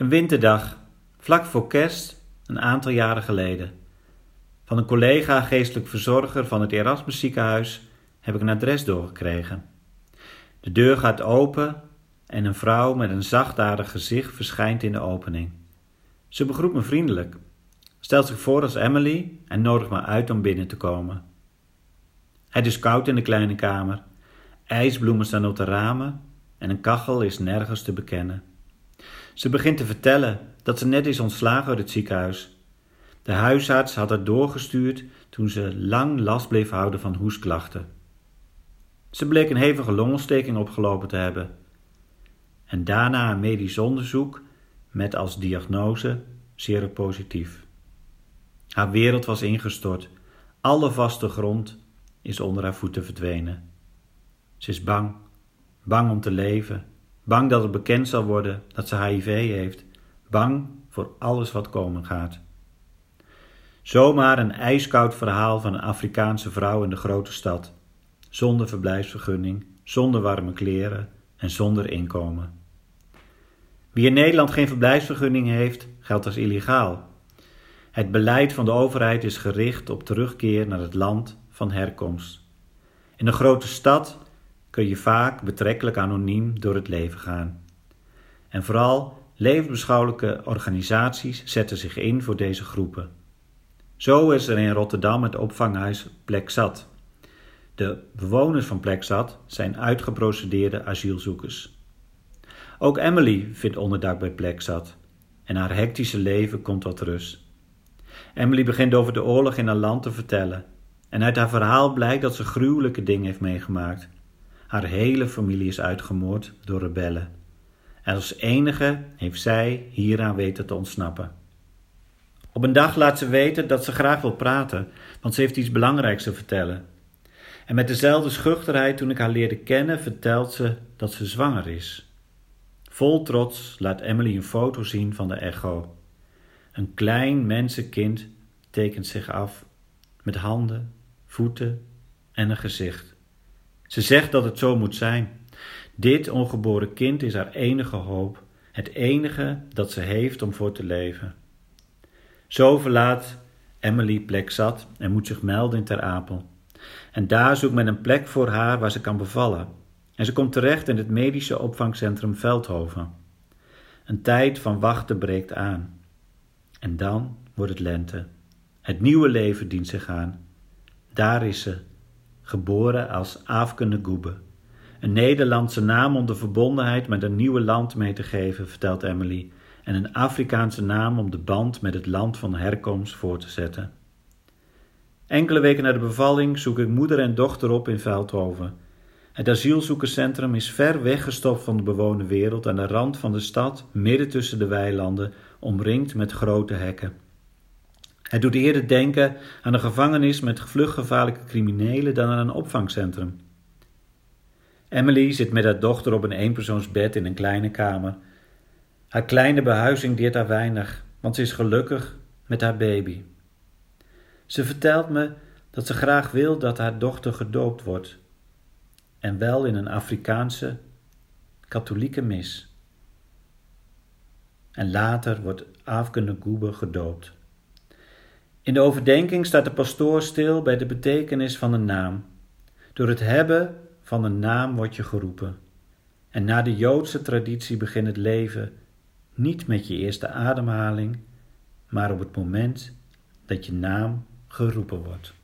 Een winterdag, vlak voor kerst, een aantal jaren geleden. Van een collega geestelijk verzorger van het Erasmus ziekenhuis heb ik een adres doorgekregen. De deur gaat open en een vrouw met een zachtaardig gezicht verschijnt in de opening. Ze begroet me vriendelijk, stelt zich voor als Emily en nodigt me uit om binnen te komen. Het is koud in de kleine kamer. IJsbloemen staan op de ramen en een kachel is nergens te bekennen. Ze begint te vertellen dat ze net is ontslagen uit het ziekenhuis. De huisarts had haar doorgestuurd toen ze lang last bleef houden van hoestklachten. Ze bleek een hevige longontsteking opgelopen te hebben. En daarna een medisch onderzoek met als diagnose seropositief. Haar wereld was ingestort. Alle vaste grond is onder haar voeten verdwenen. Ze is bang, bang om te leven, bang dat het bekend zal worden dat ze HIV heeft, bang voor alles wat komen gaat. Zomaar een ijskoud verhaal van een Afrikaanse vrouw in de grote stad, zonder verblijfsvergunning, zonder warme kleren en zonder inkomen. Wie in Nederland geen verblijfsvergunning heeft, geldt als illegaal. Het beleid van de overheid is gericht op terugkeer naar het land van herkomst. In een grote stad kun je vaak betrekkelijk anoniem door het leven gaan. En vooral levensbeschouwelijke organisaties zetten zich in voor deze groepen. Zo is er in Rotterdam het opvanghuis Plek Zat. De bewoners van Plek Zat zijn uitgeprocedeerde asielzoekers. Ook Emily vindt onderdak bij Plek Zat en haar hectische leven komt tot rust. Emily begint over de oorlog in haar land te vertellen en uit haar verhaal blijkt dat ze gruwelijke dingen heeft meegemaakt. Haar hele familie is uitgemoord door rebellen. En als enige heeft zij hieraan weten te ontsnappen. Op een dag laat ze weten dat ze graag wil praten, want ze heeft iets belangrijks te vertellen. En met dezelfde schuchterheid toen ik haar leerde kennen, vertelt ze dat ze zwanger is. Vol trots laat Emily een foto zien van de echo. Een klein mensenkind tekent zich af met handen, voeten en een gezicht. Ze zegt dat het zo moet zijn. Dit ongeboren kind is haar enige hoop, het enige dat ze heeft om voor te leven. Zo verlaat Emily plek zat en moet zich melden in Ter Apel. En daar zoekt men een plek voor haar waar ze kan bevallen. En ze komt terecht in het medische opvangcentrum Veldhoven. Een tijd van wachten breekt aan. En dan wordt het lente. Het nieuwe leven dient zich aan. Daar is ze, geboren als Afke Goebe. Een Nederlandse naam om de verbondenheid met een nieuwe land mee te geven, vertelt Emily, en een Afrikaanse naam om de band met het land van herkomst voor te zetten. Enkele weken na de bevalling zoek ik moeder en dochter op in Veldhoven. Het asielzoekerscentrum is ver weggestopt van de bewoonde wereld aan de rand van de stad, midden tussen de weilanden, omringd met grote hekken. Het doet eerder denken aan een gevangenis met vluchtgevaarlijke criminelen dan aan een opvangcentrum. Emily zit met haar dochter op een eenpersoonsbed in een kleine kamer. Haar kleine behuizing deert haar weinig, want ze is gelukkig met haar baby. Ze vertelt me dat ze graag wil dat haar dochter gedoopt wordt. En wel in een Afrikaanse katholieke mis. En later wordt Afke Goebe gedoopt. In de overdenking staat de pastoor stil bij de betekenis van een naam. Door het hebben van een naam word je geroepen. En na de Joodse traditie begint het leven niet met je eerste ademhaling, maar op het moment dat je naam geroepen wordt.